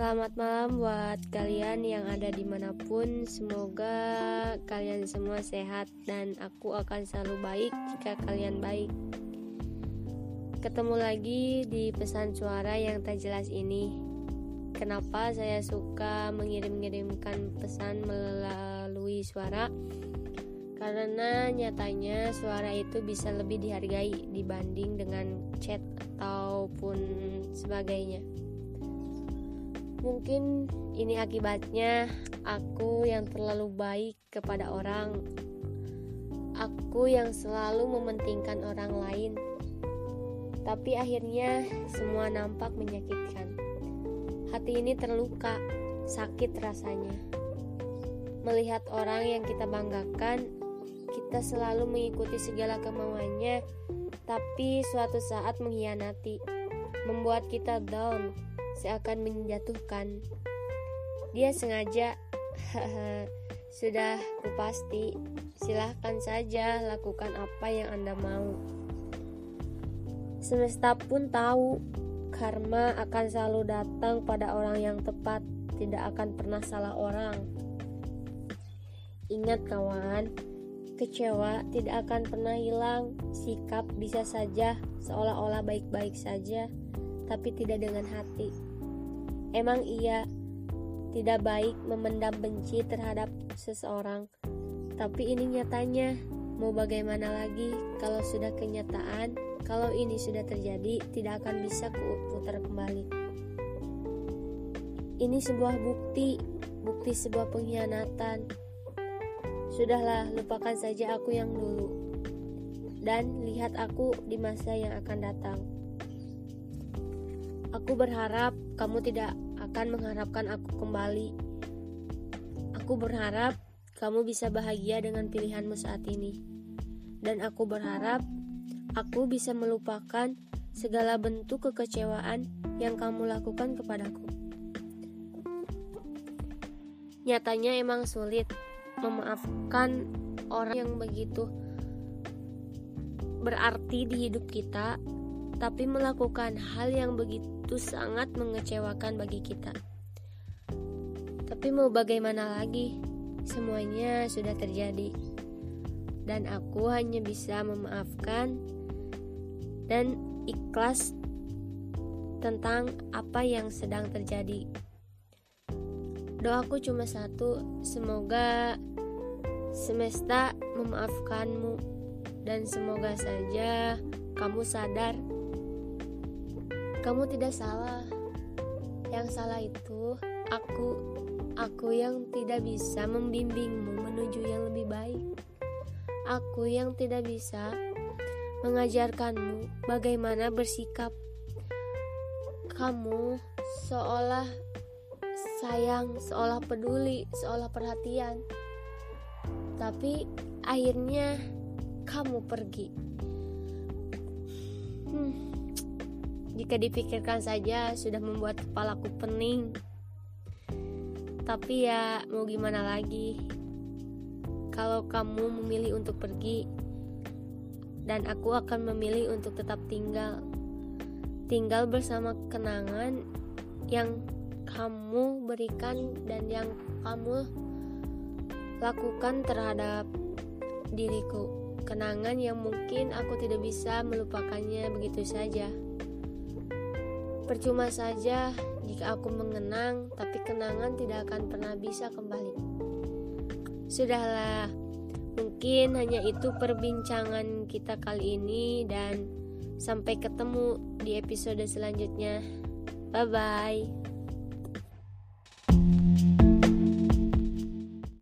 Selamat malam buat kalian yang ada di mana pun. Semoga kalian semua sehat Dan aku akan selalu baik jika kalian baik. Ketemu lagi di pesan suara yang tak jelas ini. Kenapa saya suka mengirim-ngirimkan pesan melalui suara? Karena nyatanya suara itu bisa lebih dihargai dibanding dengan chat ataupun sebagainya Mungkin ini akibatnya aku yang terlalu baik kepada orang. Aku yang selalu mementingkan orang lain. Tapi akhirnya semua nampak menyakitkan. Hati ini terluka, sakit rasanya. Melihat orang yang kita banggakan, kita selalu mengikuti segala kemauannya, tapi suatu saat mengkhianati, membuat kita down seakan menjatuhkan. Dia sengaja, sudah kupasti. Silahkan saja lakukan apa yang Anda mau. Semesta pun tahu karma akan selalu datang pada orang yang tepat, tidak akan pernah salah orang. Ingat kawan, kecewa tidak akan pernah hilang. Sikap bisa saja seolah-olah baik-baik saja, tapi tidak dengan hati. Emang iya tidak baik memendam benci terhadap seseorang, tapi ini nyatanya. Mau bagaimana lagi kalau sudah kenyataan, kalau ini sudah terjadi, tidak akan bisa putar kembali. Ini sebuah bukti, bukti sebuah pengkhianatan. Sudahlah, lupakan saja aku yang dulu. Dan lihat aku di masa yang akan datang. Aku berharap kamu tidak akan mengharapkan aku kembali. Aku berharap kamu bisa bahagia dengan pilihanmu saat ini. Dan aku berharap aku bisa melupakan segala bentuk kekecewaan yang kamu lakukan kepadaku. Nyatanya emang sulit memaafkan orang yang begitu berarti di hidup kita, tapi melakukan hal yang begitu itu sangat mengecewakan bagi kita. Tapi mau bagaimana lagi? Semuanya sudah terjadi. Dan aku hanya bisa memaafkan dan ikhlas tentang apa yang sedang terjadi. Doaku cuma satu, semoga semesta memaafkanmu dan semoga saja kamu sadar kamu tidak salah. Yang salah itu aku, aku yang tidak bisa membimbingmu menuju yang lebih baik. Aku yang tidak bisa mengajarkanmu bagaimana bersikap. Kamu seolah sayang, seolah peduli, seolah perhatian. Tapi akhirnya kamu pergi. Hmm. Jika dipikirkan saja sudah membuat kepalaku pening. Tapi ya mau gimana lagi? Kalau kamu memilih untuk pergi dan aku akan memilih untuk tetap tinggal. Tinggal bersama kenangan yang kamu berikan dan yang kamu lakukan terhadap diriku. Kenangan yang mungkin aku tidak bisa melupakannya begitu saja. Percuma saja jika aku mengenang, tapi kenangan tidak akan pernah bisa kembali. Sudahlah, mungkin hanya itu perbincangan kita kali ini, dan sampai ketemu di episode selanjutnya. Bye bye.